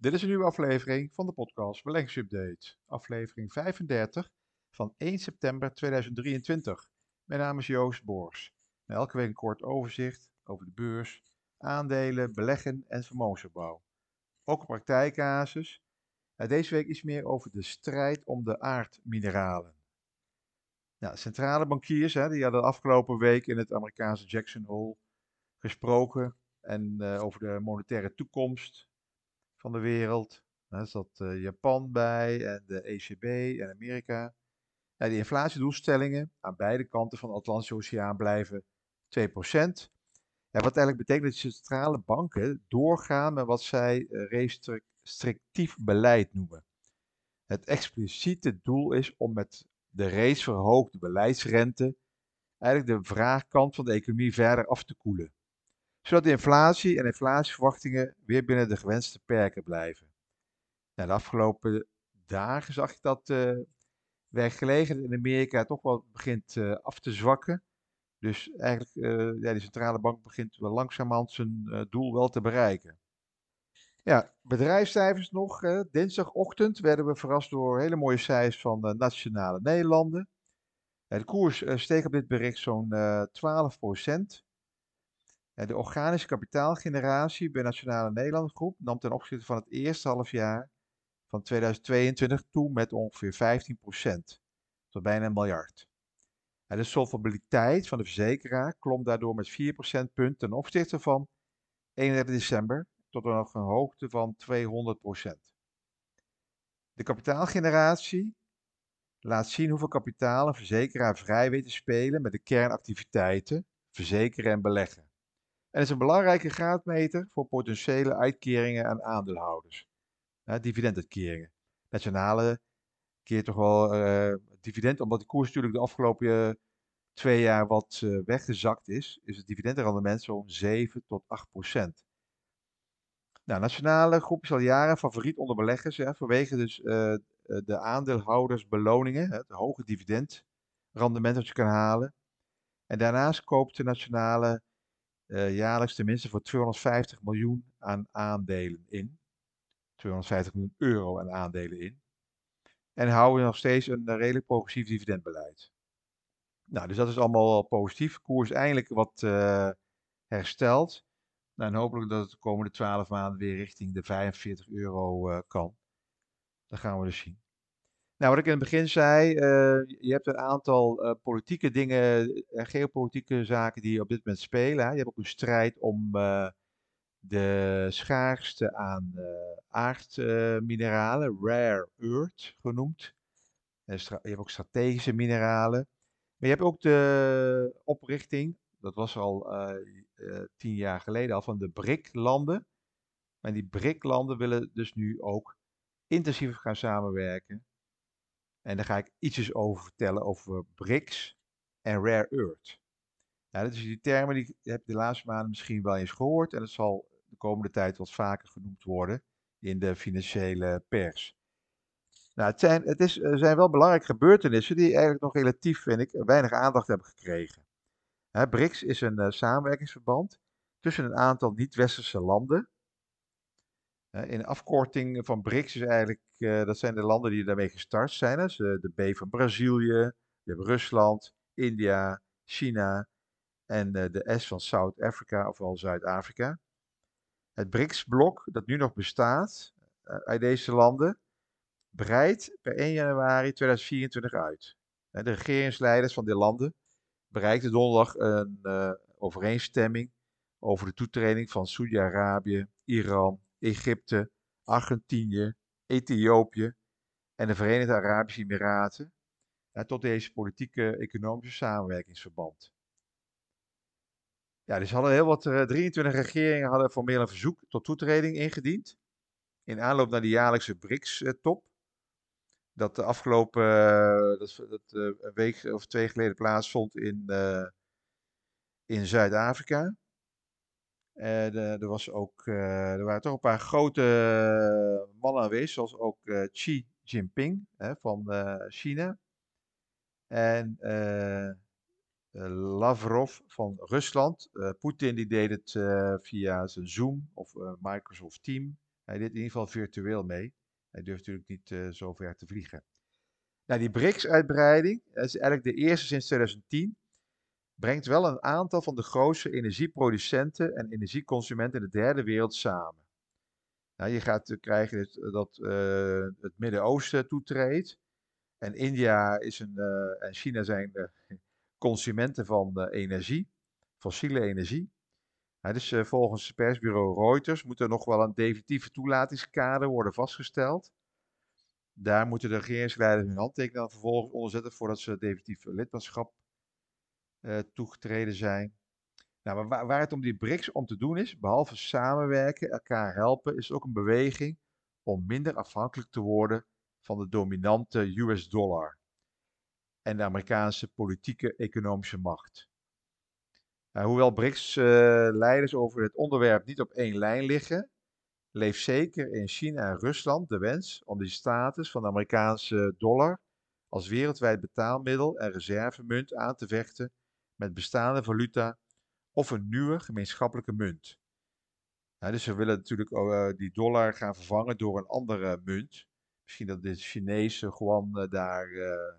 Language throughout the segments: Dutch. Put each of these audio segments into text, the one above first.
Dit is een nieuwe aflevering van de podcast Beleggingsupdate, aflevering 35 van 1 september 2023. Mijn naam is Joost Boors. elke week een kort overzicht over de beurs, aandelen, beleggen en vermogensopbouw. Ook een praktijkcasus. Deze week iets meer over de strijd om de aardmineralen. Ja, centrale bankiers hè, die hadden de afgelopen week in het Amerikaanse Jackson Hole gesproken en, uh, over de monetaire toekomst van de wereld. Daar zat uh, Japan bij en de ECB en Amerika. Ja, die inflatiedoelstellingen aan beide kanten van de Atlantische Oceaan blijven 2%. Ja, wat eigenlijk betekent dat de centrale banken doorgaan met wat zij uh, restrictief beleid noemen. Het expliciete doel is om met de reeds verhoogde beleidsrente eigenlijk de vraagkant van de economie verder af te koelen. Zodat de inflatie en inflatieverwachtingen weer binnen de gewenste perken blijven. Nou, de afgelopen dagen zag ik dat de uh, werkgelegenheid in Amerika toch wel begint uh, af te zwakken. Dus eigenlijk, uh, ja, die centrale bank begint wel langzamerhand zijn doel wel te bereiken. Ja, bedrijfscijfers nog. Dinsdagochtend werden we verrast door hele mooie cijfers van uh, Nationale Nederlanden. de koers steeg op dit bericht zo'n 12 de organische kapitaalgeneratie bij Nationale Nederlanden Groep nam ten opzichte van het eerste halfjaar van 2022 toe met ongeveer 15%, tot bijna een miljard. De solvabiliteit van de verzekeraar klom daardoor met 4 procentpunt ten opzichte van 31 december tot een hoogte van 200% De kapitaalgeneratie laat zien hoeveel kapitaal een verzekeraar vrij weet te spelen met de kernactiviteiten verzekeren en beleggen. En is een belangrijke graadmeter voor potentiële uitkeringen aan aandeelhouders. Dividenduitkeringen. Nationale keert toch wel uh, dividend, omdat de koers natuurlijk de afgelopen uh, twee jaar wat uh, weggezakt is, is het dividendrendement zo'n 7 tot 8 procent. Nou, nationale groep is al jaren favoriet onder beleggers, ja, vanwege dus de aandeelhoudersbeloningen, het hoge dividendrendement dat je kan halen. En daarnaast koopt de nationale uh, jaarlijks tenminste voor 250 miljoen aan aandelen in. 250 miljoen euro aan aandelen in. En houden nog steeds een uh, redelijk progressief dividendbeleid. Nou, dus dat is allemaal positief. Koers eindelijk wat uh, hersteld. Nou, en hopelijk dat het de komende 12 maanden weer richting de 45 euro kan. Dat gaan we dus zien. Nou, wat ik in het begin zei, uh, je hebt een aantal uh, politieke dingen en geopolitieke zaken die op dit moment spelen. Hè. Je hebt ook een strijd om de schaarste aan aardmineralen, rare earth genoemd. Je hebt ook strategische mineralen. Maar je hebt ook de oprichting, dat was al tien jaar geleden al, van de BRIC-landen. En die BRIC-landen willen dus nu ook intensiever gaan samenwerken en daar ga ik ietsjes over vertellen over BRICS en Rare Earth. Nou, dat is die termen die heb je de laatste maanden misschien wel eens gehoord. En het zal de komende tijd wat vaker genoemd worden in de financiële pers. Nou, het zijn, het is, zijn wel belangrijke gebeurtenissen die eigenlijk nog relatief, vind ik, weinig aandacht hebben gekregen. Hè, BRICS is een uh, samenwerkingsverband tussen een aantal niet-westerse landen in afkorting van BRICS is eigenlijk, uh, dat zijn de landen die daarmee gestart zijn. Dus, uh, de B van Brazilië, je hebt Rusland, India, China en uh, de S van Zuid-Afrika, ofwel Zuid-Afrika. Het BRICS-blok, dat nu nog bestaat uit deze landen, breidt per 1 januari 2024 uit. de regeringsleiders van die landen bereikten donderdag een overeenstemming over de toetreding van Saudi-Arabië, Iran, Egypte, Argentinië, Ethiopië en de Verenigde Arabische Emiraten ja, tot deze politieke economische samenwerkingsverband. Ja, dus hadden heel wat, uh, 23 regeringen hadden formeel een verzoek tot toetreding ingediend. In aanloop naar de jaarlijkse BRICS-top. Dat de afgelopen, uh, dat, dat uh, een week of twee geleden plaatsvond in, in Zuid-Afrika. Uh, er, was ook, uh, er waren toch een paar grote uh, mannen aanwezig, zoals ook Xi Jinping van China. En Lavrov van Rusland. Poetin die deed het via zijn Zoom of Microsoft Team Hij deed in ieder geval virtueel mee. Hij durft natuurlijk niet zo ver te vliegen. Nou, die BRICS-uitbreiding, is eigenlijk de eerste sinds 2010, brengt wel een aantal van de grootste energieproducenten en energieconsumenten in de derde wereld samen. Nou, je gaat krijgen dat uh, het Midden-Oosten toetreedt. En India is een, en China zijn consumenten van energie, fossiele energie. dus uh, volgens persbureau Reuters moet er nog wel een definitieve toelatingskader worden vastgesteld. Daar moeten de regeringsleiders hun handtekening aan vervolgens onderzetten voordat ze definitief lidmaatschap toegetreden zijn. Nou, maar waar, waar, het om die BRICS om te doen is, behalve samenwerken, elkaar helpen, is ook een beweging om minder afhankelijk te worden van de dominante US dollar en de Amerikaanse politieke economische macht. Nou, hoewel BRICS-leiders uh, over het onderwerp niet op één lijn liggen, leeft zeker in China en Rusland de wens om die status van de Amerikaanse dollar als wereldwijd betaalmiddel en reservemunt aan te vechten met bestaande valuta of een nieuwe gemeenschappelijke munt. Nou, dus ze willen natuurlijk uh, die dollar gaan vervangen door een andere munt. Misschien dat de Chinese gewoon uh, daar uh,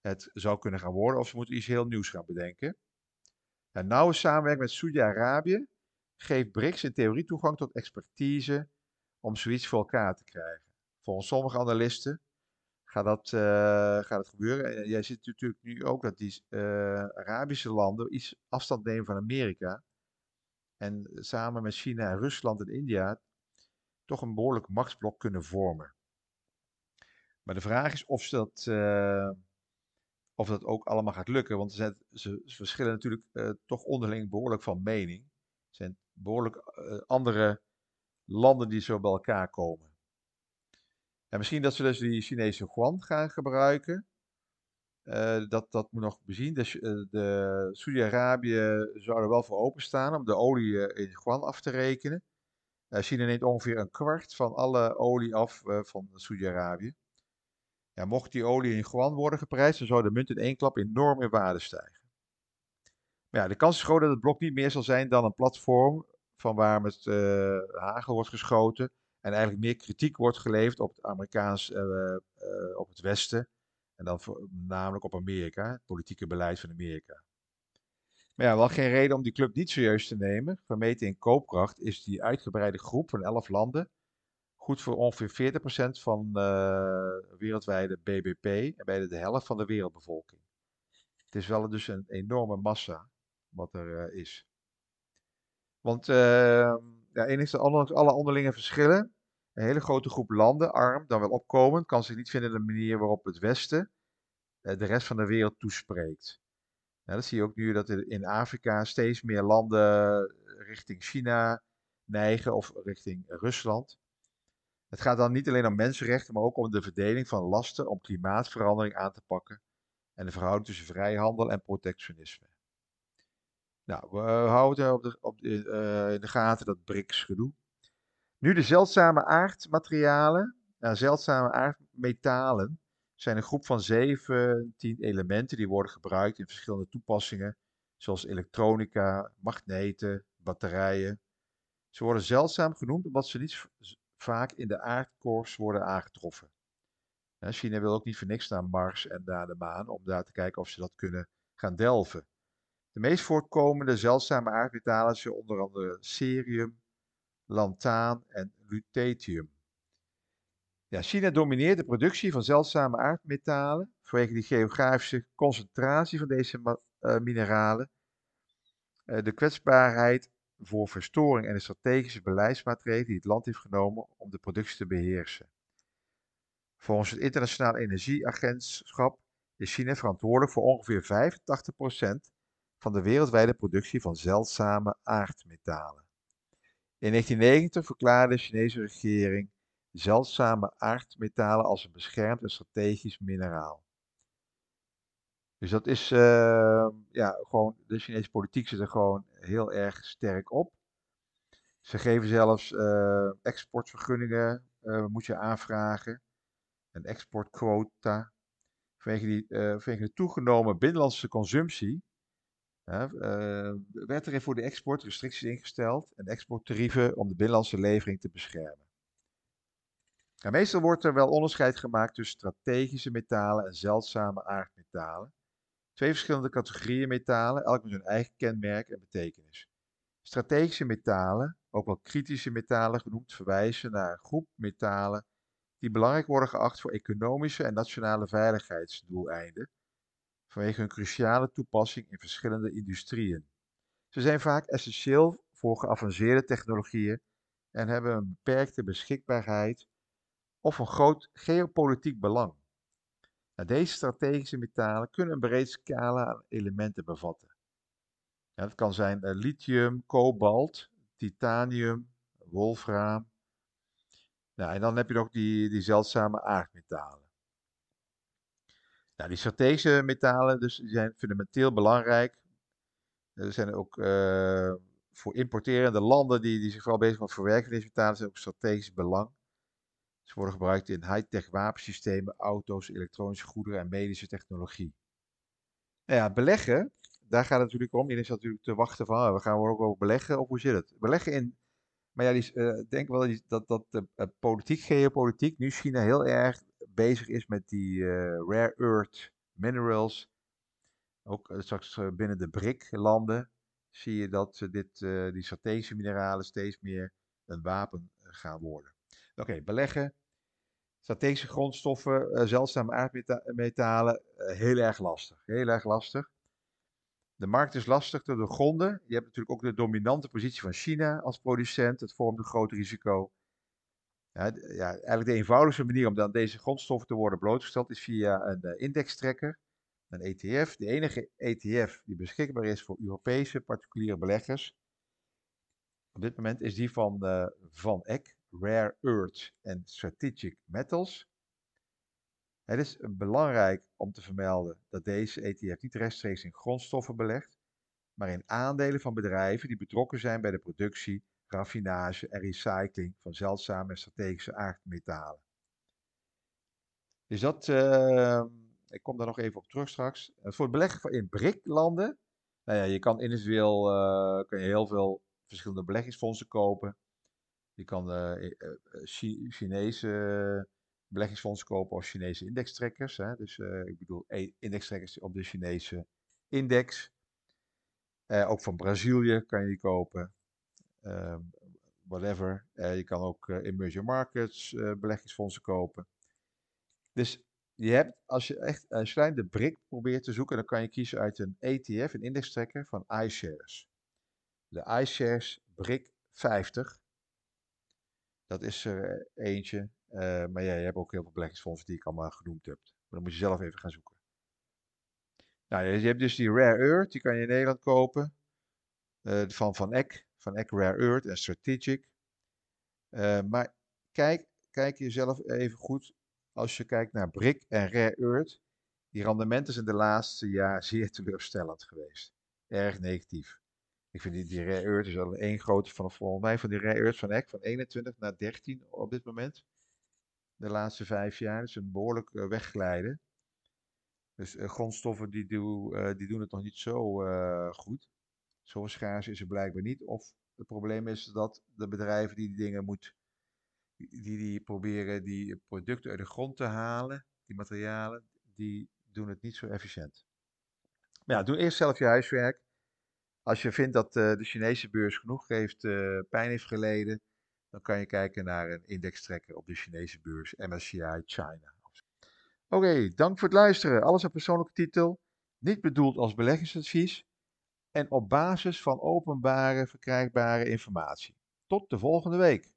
het zou kunnen gaan worden, of ze moeten iets heel nieuws gaan bedenken. Nou, nauwe samenwerking met Saudi-Arabië geeft BRICS in theorie toegang tot expertise om zoiets voor elkaar te krijgen. Volgens sommige analisten gaat dat, uh, gaat het gebeuren. En jij ziet natuurlijk nu ook dat die uh, Arabische landen iets afstand nemen van Amerika. En samen met China, Rusland en India toch een behoorlijk machtsblok kunnen vormen. Maar de vraag is of dat, of dat ook allemaal gaat lukken. Want ze, ze, ze verschillen natuurlijk toch onderling behoorlijk van mening. Er zijn behoorlijk andere landen die zo bij elkaar komen. En misschien dat ze dus die Chinese yuan gaan gebruiken. Uh, dat, dat moet nog bezien. De, uh, de Saudi-Arabië zou er wel voor openstaan om de olie uh, in yuan af te rekenen. China neemt ongeveer een kwart van alle olie af van Saudi-Arabië. Ja, mocht die olie in yuan worden geprijsd, dan zou de munt in één klap enorm in waarde stijgen. Maar ja, de kans is groot dat het blok niet meer zal zijn dan een platform van waar met hagel wordt geschoten en eigenlijk meer kritiek wordt geleverd op het Amerikaans, uh, uh, op het Westen. En dan voor, namelijk op Amerika, het politieke beleid van Amerika. Maar ja, wel geen reden om die club niet serieus te nemen. Vermeten in koopkracht is die uitgebreide groep van 11 landen goed voor ongeveer 40% van uh, wereldwijde BBP en bijna de helft van de wereldbevolking. Het is wel dus een enorme massa wat er is. Want uh, ja, enigszins alle onderlinge verschillen een hele grote groep landen, arm, dan wel opkomend, kan zich niet vinden in de manier waarop het Westen eh, de rest van de wereld toespreekt. Ja, dat zie je ook nu dat in Afrika steeds meer landen richting China neigen of richting Rusland. Het gaat dan niet alleen om mensenrechten, maar ook om de verdeling van lasten om klimaatverandering aan te pakken en de verhouding tussen vrijhandel en protectionisme. Nou, we houden op de, op de, in de gaten dat BRICS-gedoe. Nu de zeldzame aardmaterialen, nou, zeldzame aardmetalen, zijn een groep van 17 elementen die worden gebruikt in verschillende toepassingen, zoals elektronica, magneten, batterijen. Ze worden zeldzaam genoemd omdat ze niet vaak in de aardkorst worden aangetroffen. China wil ook niet voor niks naar Mars en naar de maan om daar te kijken of ze dat kunnen gaan delven. De meest voortkomende zeldzame aardmetalen zijn onder andere cerium, lantaan en lutetium. Ja, China domineert de productie van zeldzame aardmetalen vanwege de geografische concentratie van deze uh, mineralen, uh, de kwetsbaarheid voor verstoring en de strategische beleidsmaatregelen die het land heeft genomen om de productie te beheersen. Volgens het Internationaal Energieagentschap is China verantwoordelijk voor ongeveer 85% van de wereldwijde productie van zeldzame aardmetalen. In 1990 verklaarde de Chinese regering zeldzame aardmetalen als een beschermd en strategisch mineraal. Dus dat is, uh, ja, gewoon, de Chinese politiek zit er gewoon heel erg sterk op. Ze geven zelfs uh, exportvergunningen, uh, moet je aanvragen. Een exportquota. Vanwege, die, vanwege de toegenomen binnenlandse consumptie uh, werd er voor de export restricties ingesteld en exporttarieven om de binnenlandse levering te beschermen. En meestal wordt er wel onderscheid gemaakt tussen strategische metalen en zeldzame aardmetalen. Twee verschillende categorieën metalen, elk met hun eigen kenmerk en betekenis. Strategische metalen, ook wel kritische metalen genoemd, verwijzen naar een groep metalen die belangrijk worden geacht voor economische en nationale veiligheidsdoeleinden, vanwege hun cruciale toepassing in verschillende industrieën. Ze zijn vaak essentieel voor geavanceerde technologieën en hebben een beperkte beschikbaarheid of een groot geopolitiek belang. Deze strategische metalen kunnen een breed scala aan elementen bevatten. Ja, kan zijn uh, lithium, kobalt, titanium, wolfraam. Nou, en dan heb je nog die, die zeldzame aardmetalen. Nou, die strategische metalen dus, die zijn fundamenteel belangrijk. Er zijn ook uh, voor importerende landen die, die zich vooral bezig met verwerken deze metalen, zijn ook strategisch belang. Ze worden gebruikt in high-tech wapensystemen, auto's, elektronische goederen en medische technologie. Nou ja, beleggen, daar gaat het natuurlijk om. Iedereen zat natuurlijk te wachten van, oh, we gaan ook over beleggen, of hoe zit het? Beleggen in, maar ja, ik uh, denk wel dat, dat de uh, politiek, geopolitiek, nu China heel erg bezig is met die uh, rare earth minerals. Ook straks binnen de BRIC-landen zie je dat dit, die strategische mineralen steeds meer een wapen gaan worden. Oké, beleggen. Strategische grondstoffen, zeldzame aardmetalen, heel erg lastig. Heel erg lastig. De markt is lastig te doorgronden. Je hebt natuurlijk ook de dominante positie van China als producent. Dat vormt een groot risico. Ja, ja, eigenlijk de eenvoudigste manier om dan deze grondstoffen te worden blootgesteld is via een uh, indextrekker, een ETF. De enige ETF die beschikbaar is voor Europese particuliere beleggers. Op dit moment is die van Van Eck. Rare Earths en Strategic Metals. Het is belangrijk om te vermelden dat deze ETF niet rechtstreeks in grondstoffen belegt, maar in aandelen van bedrijven die betrokken zijn bij de productie, raffinage en recycling van zeldzame en strategische aardmetalen. Dus dat, uh, ik kom daar nog even op terug straks. Uh, voor het beleggen in BRIC-landen, nou ja, je kan individueel uh, kun je heel veel verschillende beleggingsfondsen kopen. Je kan uh, Chinese beleggingsfondsen kopen of Chinese indextrekkers. Dus ik bedoel e-, indextrekkers op de Chinese index. ook van Brazilië kan je die kopen. Ehm, whatever. je kan ook emerging markets beleggingsfondsen kopen. Dus je hebt, als je echt een je de BRIC probeert te zoeken, dan kan je kiezen uit een ETF, een indextrekker van iShares. De iShares BRIC 50. Dat is er eentje. Maar ja, je hebt ook heel veel beleggingsfondsen die ik allemaal genoemd heb. Maar dan moet je zelf even gaan zoeken. Nou, je hebt dus die Rare Earth, die kan je in Nederland kopen. Van Van Eck, Van Eck Rare Earth en Strategic. Uh, maar kijk, kijk jezelf even goed als je kijkt naar BRIC en Rare Earth. Die rendementen zijn de laatste jaar zeer teleurstellend geweest. Erg negatief. Ik vind die, die rare earth is al één grote van volgens mij van die rare earth van Eck van 21 naar 13 op dit moment. De laatste vijf jaar is een behoorlijk uh, wegglijden. Dus uh, grondstoffen die, uh, die doen het nog niet zo goed. Zo schaars is het blijkbaar niet. Of het probleem is dat de bedrijven die die dingen moeten, die, die proberen die producten uit de grond te halen, die materialen, die doen het niet zo efficiënt. Maar ja, doe eerst zelf je huiswerk. Als je vindt dat uh, de Chinese beurs genoeg heeft, uh, pijn heeft geleden, dan kan je kijken naar een indextrekker op de Chinese beurs, MSCI China. Oké, dank voor het luisteren. Alles op persoonlijke titel, niet bedoeld als beleggingsadvies en op basis van openbare verkrijgbare informatie. Tot de volgende week.